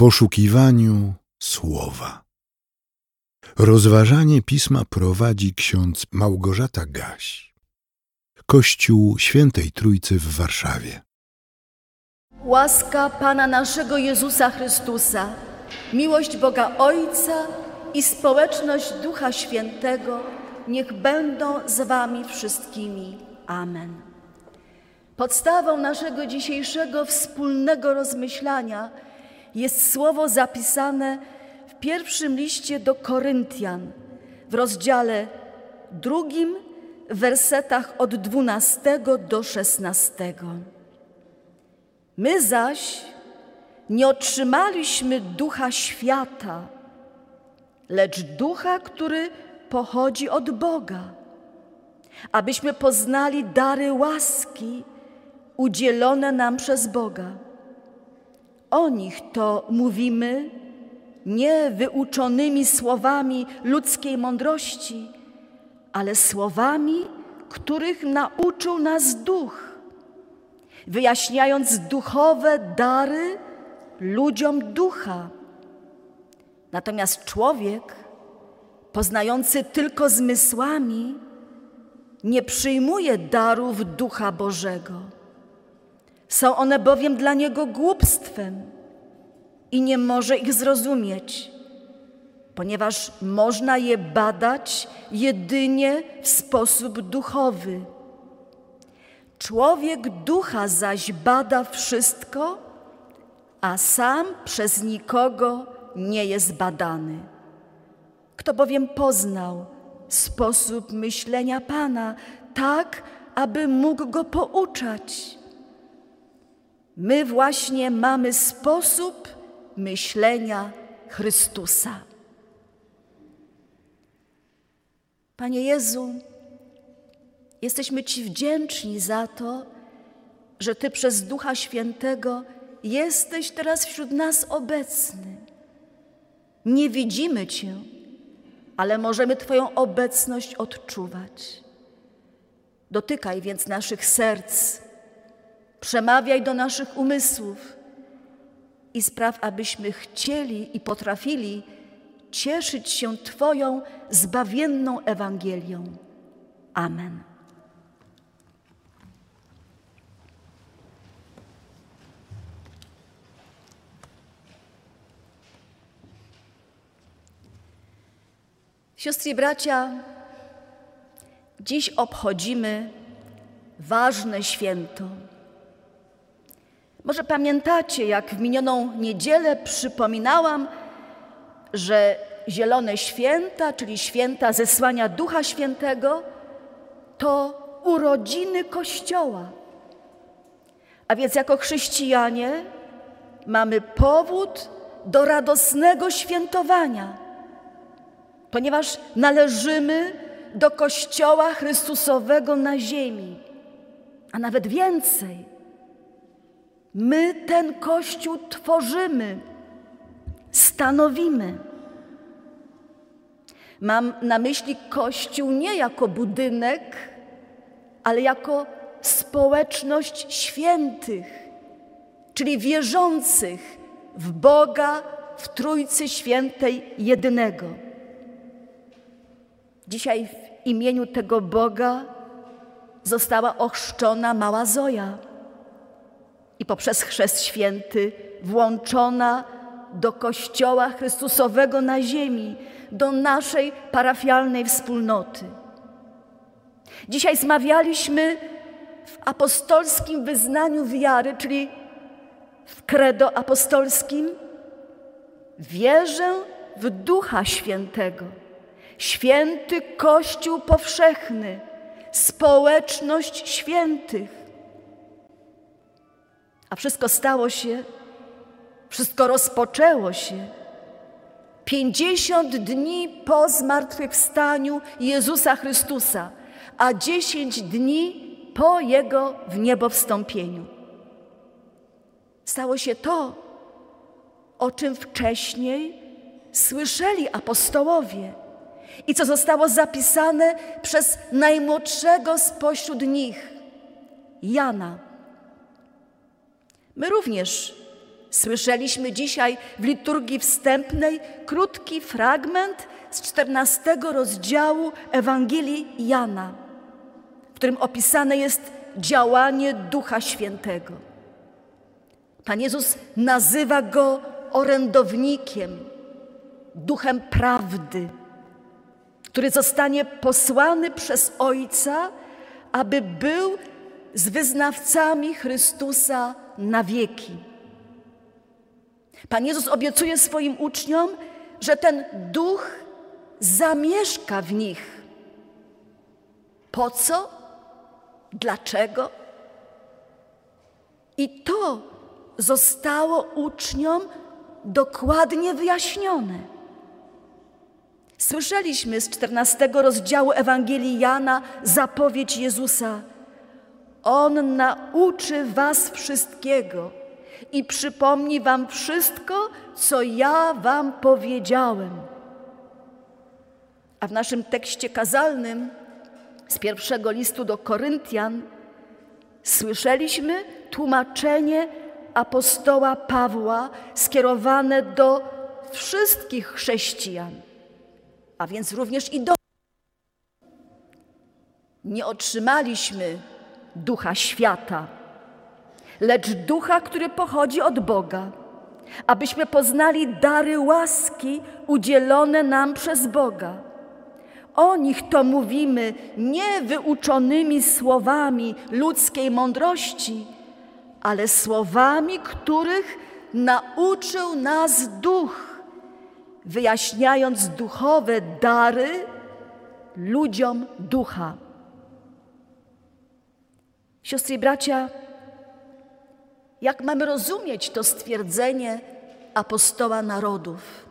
poszukiwaniu słowa. Rozważanie pisma prowadzi ksiądz Małgorzata Gaś. Kościół Świętej Trójcy w Warszawie. Łaska Pana naszego Jezusa Chrystusa, miłość Boga Ojca i społeczność Ducha Świętego niech będą z Wami wszystkimi. Amen. Podstawą naszego dzisiejszego wspólnego rozmyślania jest słowo zapisane w pierwszym liście do Koryntian w rozdziale drugim, w wersetach od 12 do 16. My zaś nie otrzymaliśmy ducha świata, lecz ducha, który pochodzi od Boga, abyśmy poznali dary łaski udzielone nam przez Boga. O nich to mówimy nie wyuczonymi słowami ludzkiej mądrości, ale słowami, których nauczył nas duch, wyjaśniając duchowe dary ludziom ducha. Natomiast człowiek, poznający tylko zmysłami, nie przyjmuje darów ducha Bożego. Są one bowiem dla niego głupstwem i nie może ich zrozumieć, ponieważ można je badać jedynie w sposób duchowy. Człowiek ducha zaś bada wszystko, a sam przez nikogo nie jest badany. Kto bowiem poznał sposób myślenia Pana, tak, aby mógł go pouczać. My właśnie mamy sposób myślenia Chrystusa. Panie Jezu, jesteśmy Ci wdzięczni za to, że Ty przez Ducha Świętego jesteś teraz wśród nas obecny. Nie widzimy Cię, ale możemy Twoją obecność odczuwać. Dotykaj więc naszych serc, przemawiaj do naszych umysłów i spraw, abyśmy chcieli i potrafili cieszyć się Twoją zbawienną Ewangelią. Amen. Siostry i bracia, dziś obchodzimy ważne święto. Może pamiętacie, jak w minioną niedzielę przypominałam, że zielone święta, czyli święta zesłania Ducha Świętego, to urodziny Kościoła. A więc jako chrześcijanie mamy powód do radosnego świętowania, ponieważ należymy do Kościoła Chrystusowego na ziemi, a nawet więcej. My ten Kościół tworzymy, stanowimy. Mam na myśli Kościół nie jako budynek, ale jako społeczność świętych, czyli wierzących w Boga, w Trójcy Świętej jedynego. Dzisiaj w imieniu tego Boga została ochrzczona mała Zoja i poprzez chrzest święty włączona do Kościoła Chrystusowego na ziemi, do naszej parafialnej wspólnoty. Dzisiaj zmawialiśmy w apostolskim wyznaniu wiary, czyli w credo apostolskim, wierzę w Ducha Świętego, święty Kościół powszechny, społeczność świętych. A wszystko stało się, wszystko rozpoczęło się pięćdziesiąt dni po zmartwychwstaniu Jezusa Chrystusa, a dziesięć dni po Jego w niebo wstąpieniu. Stało się to, o czym wcześniej słyszeli apostołowie i co zostało zapisane przez najmłodszego spośród nich, Jana. My również Słyszeliśmy dzisiaj w liturgii wstępnej krótki fragment z 14 rozdziału Ewangelii Jana, w którym opisane jest działanie Ducha Świętego. Pan Jezus nazywa go orędownikiem, duchem prawdy, który zostanie posłany przez Ojca, aby był z wyznawcami Chrystusa na wieki. Pan Jezus obiecuje swoim uczniom, że ten duch zamieszka w nich. Po co? Dlaczego? I to zostało uczniom dokładnie wyjaśnione. Słyszeliśmy z 14 rozdziału Ewangelii Jana zapowiedź Jezusa. On nauczy was wszystkiego i przypomni wam wszystko, co ja wam powiedziałem. A w naszym tekście kazalnym z pierwszego listu do Koryntian słyszeliśmy tłumaczenie apostoła Pawła skierowane do wszystkich chrześcijan, a więc również i do. Nie otrzymaliśmy ducha świata, lecz ducha, który pochodzi od Boga, abyśmy poznali dary łaski udzielone nam przez Boga. O nich to mówimy nie wyuczonymi słowami ludzkiej mądrości, ale słowami, których nauczył nas duch, wyjaśniając duchowe dary ludziom ducha. Siostry i bracia, jak mamy rozumieć to stwierdzenie apostoła narodów?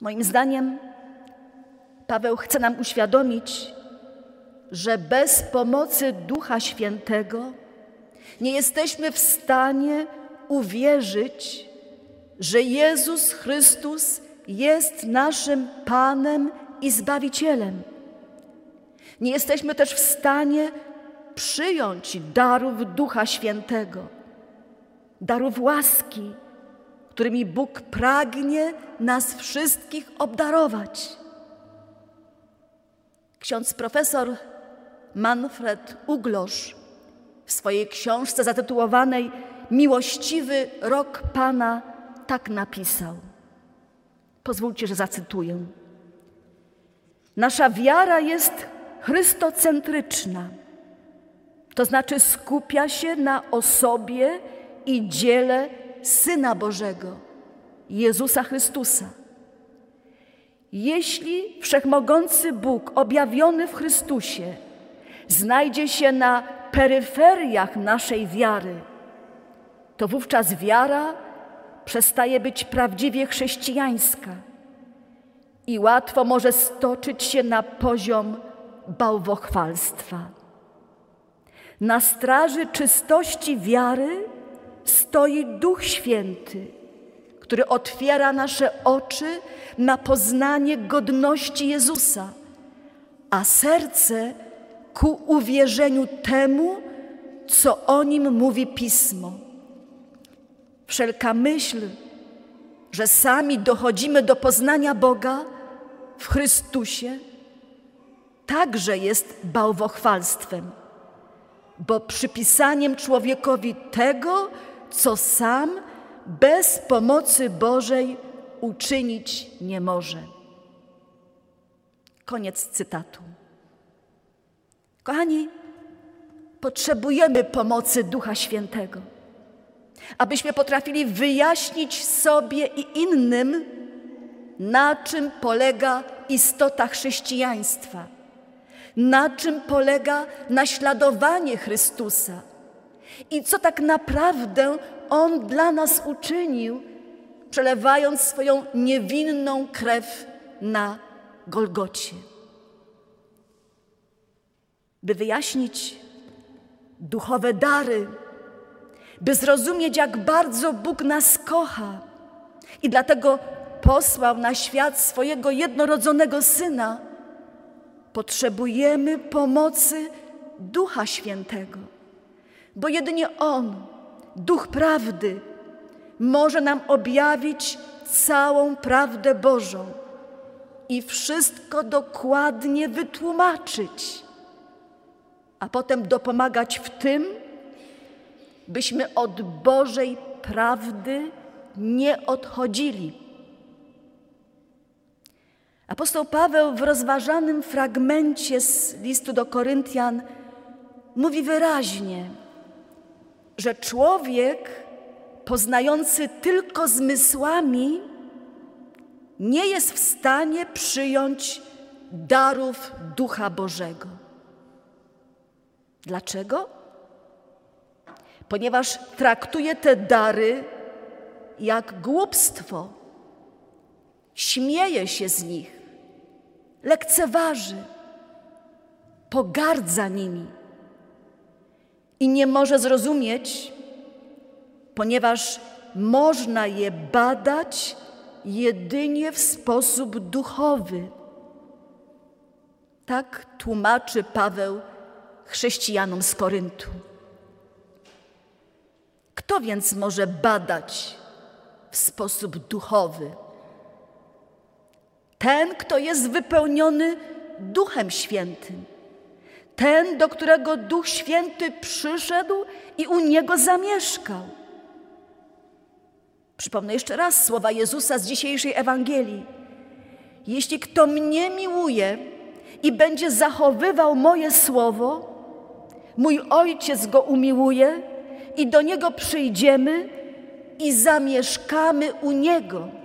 Moim zdaniem, Paweł chce nam uświadomić, że bez pomocy Ducha Świętego nie jesteśmy w stanie uwierzyć, że Jezus Chrystus jest naszym Panem i Zbawicielem. Nie jesteśmy też w stanie przyjąć darów Ducha Świętego, darów łaski, którymi Bóg pragnie nas wszystkich obdarować. Ksiądz profesor Manfred Uglosz w swojej książce zatytułowanej Miłościwy rok Pana tak napisał. Pozwólcie, że zacytuję. Nasza wiara jest chrystocentryczna, to znaczy skupia się na osobie i dziele Syna Bożego, Jezusa Chrystusa. Jeśli wszechmogący Bóg objawiony w Chrystusie znajdzie się na peryferiach naszej wiary, to wówczas wiara przestaje być prawdziwie chrześcijańska i łatwo może stoczyć się na poziom bałwochwalstwa. Na straży czystości wiary stoi Duch Święty, który otwiera nasze oczy na poznanie godności Jezusa, a serce ku uwierzeniu temu, co o nim mówi Pismo. Wszelka myśl, że sami dochodzimy do poznania Boga w Chrystusie, także jest bałwochwalstwem, bo przypisaniem człowiekowi tego, co sam bez pomocy Bożej uczynić nie może. Koniec cytatu. Kochani, potrzebujemy pomocy Ducha Świętego, abyśmy potrafili wyjaśnić sobie i innym, na czym polega istota chrześcijaństwa, na czym polega naśladowanie Chrystusa? I co tak naprawdę On dla nas uczynił, przelewając swoją niewinną krew na Golgocie? By wyjaśnić duchowe dary, by zrozumieć, jak bardzo Bóg nas kocha i dlatego posłał na świat swojego jednorodzonego Syna, potrzebujemy pomocy Ducha Świętego, bo jedynie On Duch Prawdy, może nam objawić całą prawdę Bożą i wszystko dokładnie wytłumaczyć, a potem dopomagać w tym, byśmy od Bożej prawdy nie odchodzili. Apostoł Paweł w rozważanym fragmencie z listu do Koryntian mówi wyraźnie, że człowiek poznający tylko zmysłami nie jest w stanie przyjąć darów Ducha Bożego. Dlaczego? Ponieważ traktuje te dary jak głupstwo, śmieje się z nich, lekceważy, pogardza nimi i nie może zrozumieć, ponieważ można je badać jedynie w sposób duchowy. Tak tłumaczy Paweł chrześcijanom z Koryntu. Kto więc może badać w sposób duchowy? Ten, kto jest wypełniony Duchem Świętym. Ten, do którego Duch Święty przyszedł i u niego zamieszkał. Przypomnę jeszcze raz słowa Jezusa z dzisiejszej Ewangelii. Jeśli kto mnie miłuje i będzie zachowywał moje słowo, mój Ojciec go umiłuje i do niego przyjdziemy i zamieszkamy u niego.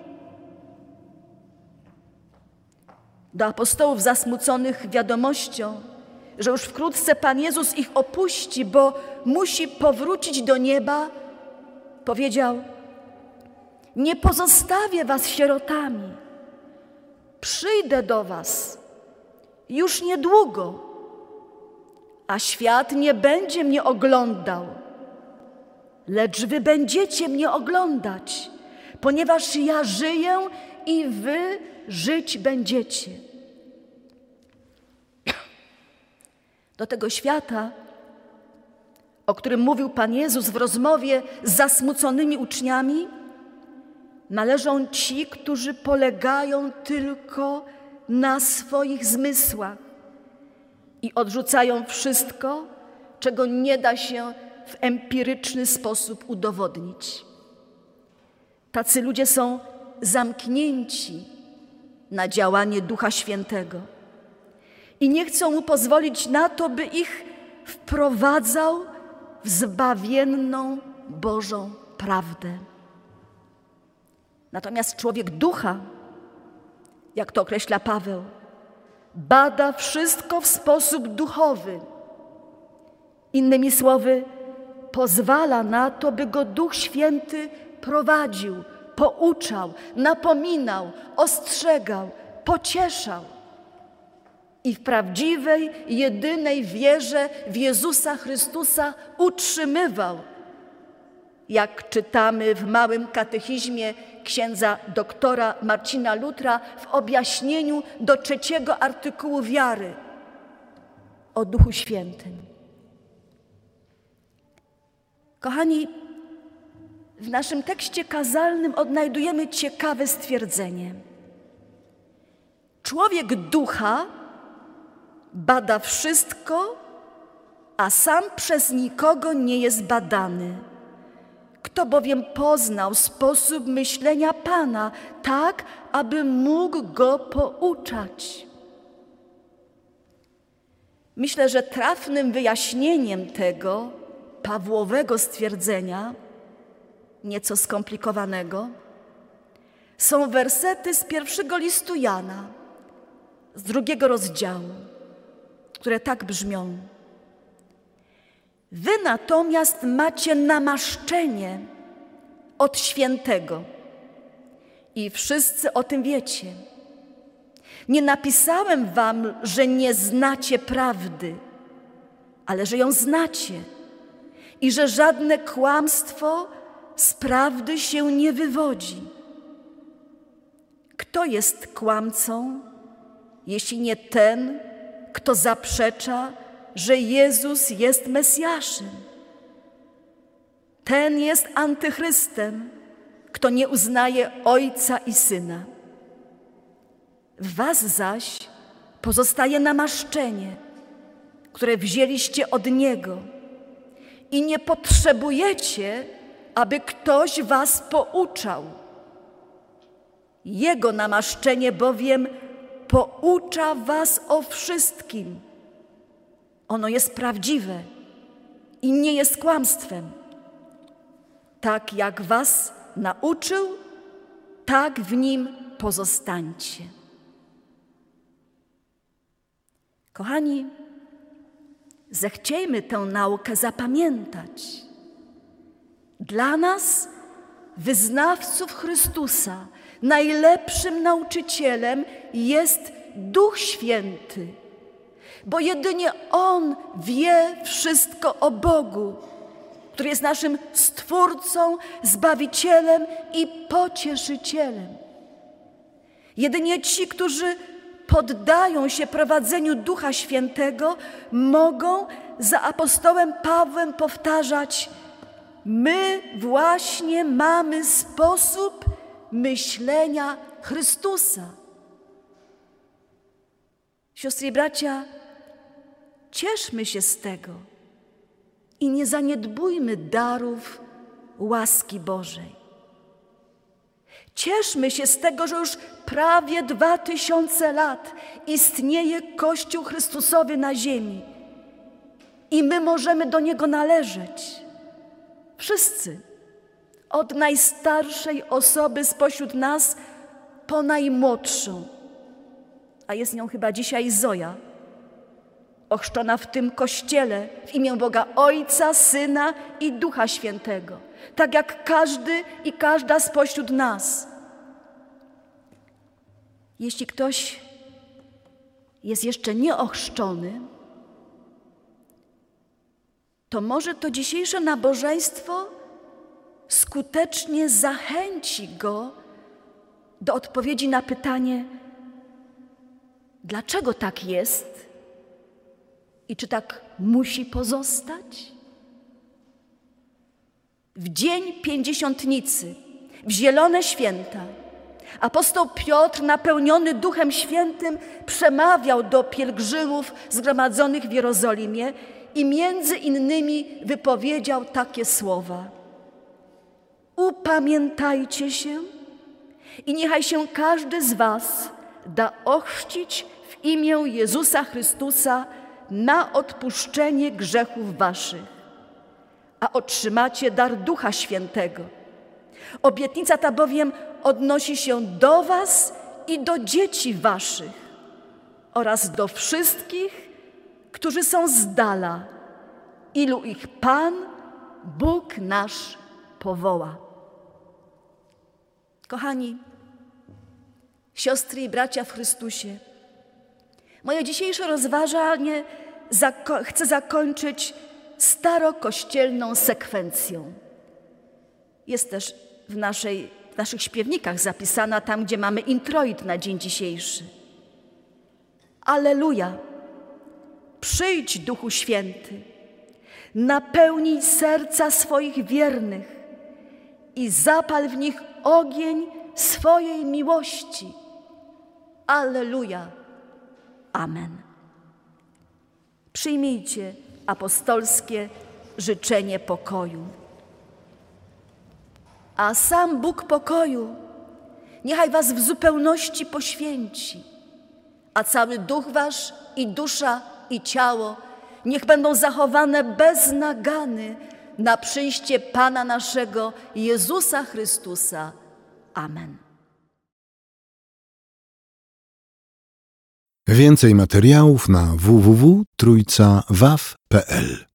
Do apostołów zasmuconych wiadomością, że już wkrótce Pan Jezus ich opuści, bo musi powrócić do nieba, powiedział: Nie pozostawię was sierotami, przyjdę do was już niedługo, a świat nie będzie mnie oglądał, lecz wy będziecie mnie oglądać, ponieważ ja żyję i wy żyć będziecie. Do tego świata, o którym mówił Pan Jezus w rozmowie z zasmuconymi uczniami, należą ci, którzy polegają tylko na swoich zmysłach i odrzucają wszystko, czego nie da się w empiryczny sposób udowodnić. Tacy ludzie są zamknięci na działanie Ducha Świętego i nie chcą mu pozwolić na to, by ich wprowadzał w zbawienną Bożą prawdę. Natomiast człowiek ducha, jak to określa Paweł, bada wszystko w sposób duchowy. Innymi słowy, pozwala na to, by go Duch Święty prowadził, pouczał, napominał, ostrzegał, pocieszał. I w prawdziwej, jedynej wierze w Jezusa Chrystusa utrzymywał. Jak czytamy w małym katechizmie księdza doktora Marcina Lutra w objaśnieniu do trzeciego artykułu wiary o Duchu Świętym. Kochani, w naszym tekście kazalnym odnajdujemy ciekawe stwierdzenie. Człowiek ducha bada wszystko, a sam przez nikogo nie jest badany. Kto bowiem poznał sposób myślenia Pana, tak aby mógł go pouczać? Myślę, że trafnym wyjaśnieniem tego Pawłowego stwierdzenia, nieco skomplikowanego, są wersety z pierwszego listu Jana, z drugiego rozdziału, które tak brzmią. Wy natomiast macie namaszczenie od świętego i wszyscy o tym wiecie. Nie napisałem wam, że nie znacie prawdy, ale że ją znacie i że żadne kłamstwo z prawdy się nie wywodzi. Kto jest kłamcą, jeśli nie ten, kto zaprzecza, że Jezus jest Mesjaszem? Ten jest antychrystem, kto nie uznaje Ojca i Syna. W was zaś pozostaje namaszczenie, które wzięliście od Niego i nie potrzebujecie, aby ktoś was pouczał. Jego namaszczenie bowiem poucza was o wszystkim. Ono jest prawdziwe i nie jest kłamstwem. Tak jak was nauczył, tak w nim pozostańcie. Kochani, zechciejmy tę naukę zapamiętać. Dla nas, wyznawców Chrystusa, najlepszym nauczycielem jest Duch Święty, bo jedynie On wie wszystko o Bogu, który jest naszym Stwórcą, Zbawicielem i Pocieszycielem. Jedynie ci, którzy poddają się prowadzeniu Ducha Świętego, mogą za apostołem Pawłem powtarzać: My właśnie mamy sposób myślenia Chrystusa. Siostry i bracia, cieszmy się z tego i nie zaniedbujmy darów łaski Bożej. Cieszmy się z tego, że już prawie dwa tysiące lat istnieje Kościół Chrystusowy na ziemi i my możemy do Niego należeć. Wszyscy, od najstarszej osoby spośród nas po najmłodszą, a jest nią chyba dzisiaj Zoja, ochrzczona w tym kościele w imię Boga Ojca, Syna i Ducha Świętego, tak jak każdy i każda spośród nas. Jeśli ktoś jest jeszcze nieochrzczony, to może to dzisiejsze nabożeństwo skutecznie zachęci go do odpowiedzi na pytanie, dlaczego tak jest i czy tak musi pozostać? W dzień pięćdziesiątnicy, w zielone święta, apostoł Piotr, napełniony Duchem Świętym, przemawiał do pielgrzymów zgromadzonych w Jerozolimie i między innymi wypowiedział takie słowa: Upamiętajcie się i niechaj się każdy z Was da ochrzcić w imię Jezusa Chrystusa na odpuszczenie grzechów Waszych, a otrzymacie dar Ducha Świętego. Obietnica ta bowiem odnosi się do Was i do dzieci Waszych oraz do wszystkich, którzy są z dala, ilu ich Pan, Bóg nasz powoła. Kochani, siostry i bracia w Chrystusie, moje dzisiejsze rozważanie zako chcę zakończyć starokościelną sekwencją. Jest też w, naszej, naszych śpiewnikach zapisana tam, gdzie mamy introit na dzień dzisiejszy. Aleluja! Przyjdź, Duchu Święty, napełnij serca swoich wiernych i zapal w nich ogień swojej miłości. Aleluja! Amen. Przyjmijcie apostolskie życzenie pokoju. A sam Bóg pokoju niechaj was w zupełności poświęci, a cały duch wasz i dusza i ciało niech będą zachowane bez nagany na przyjście Pana naszego Jezusa Chrystusa. Amen. Więcej materiałów na www.trójcawaw.pl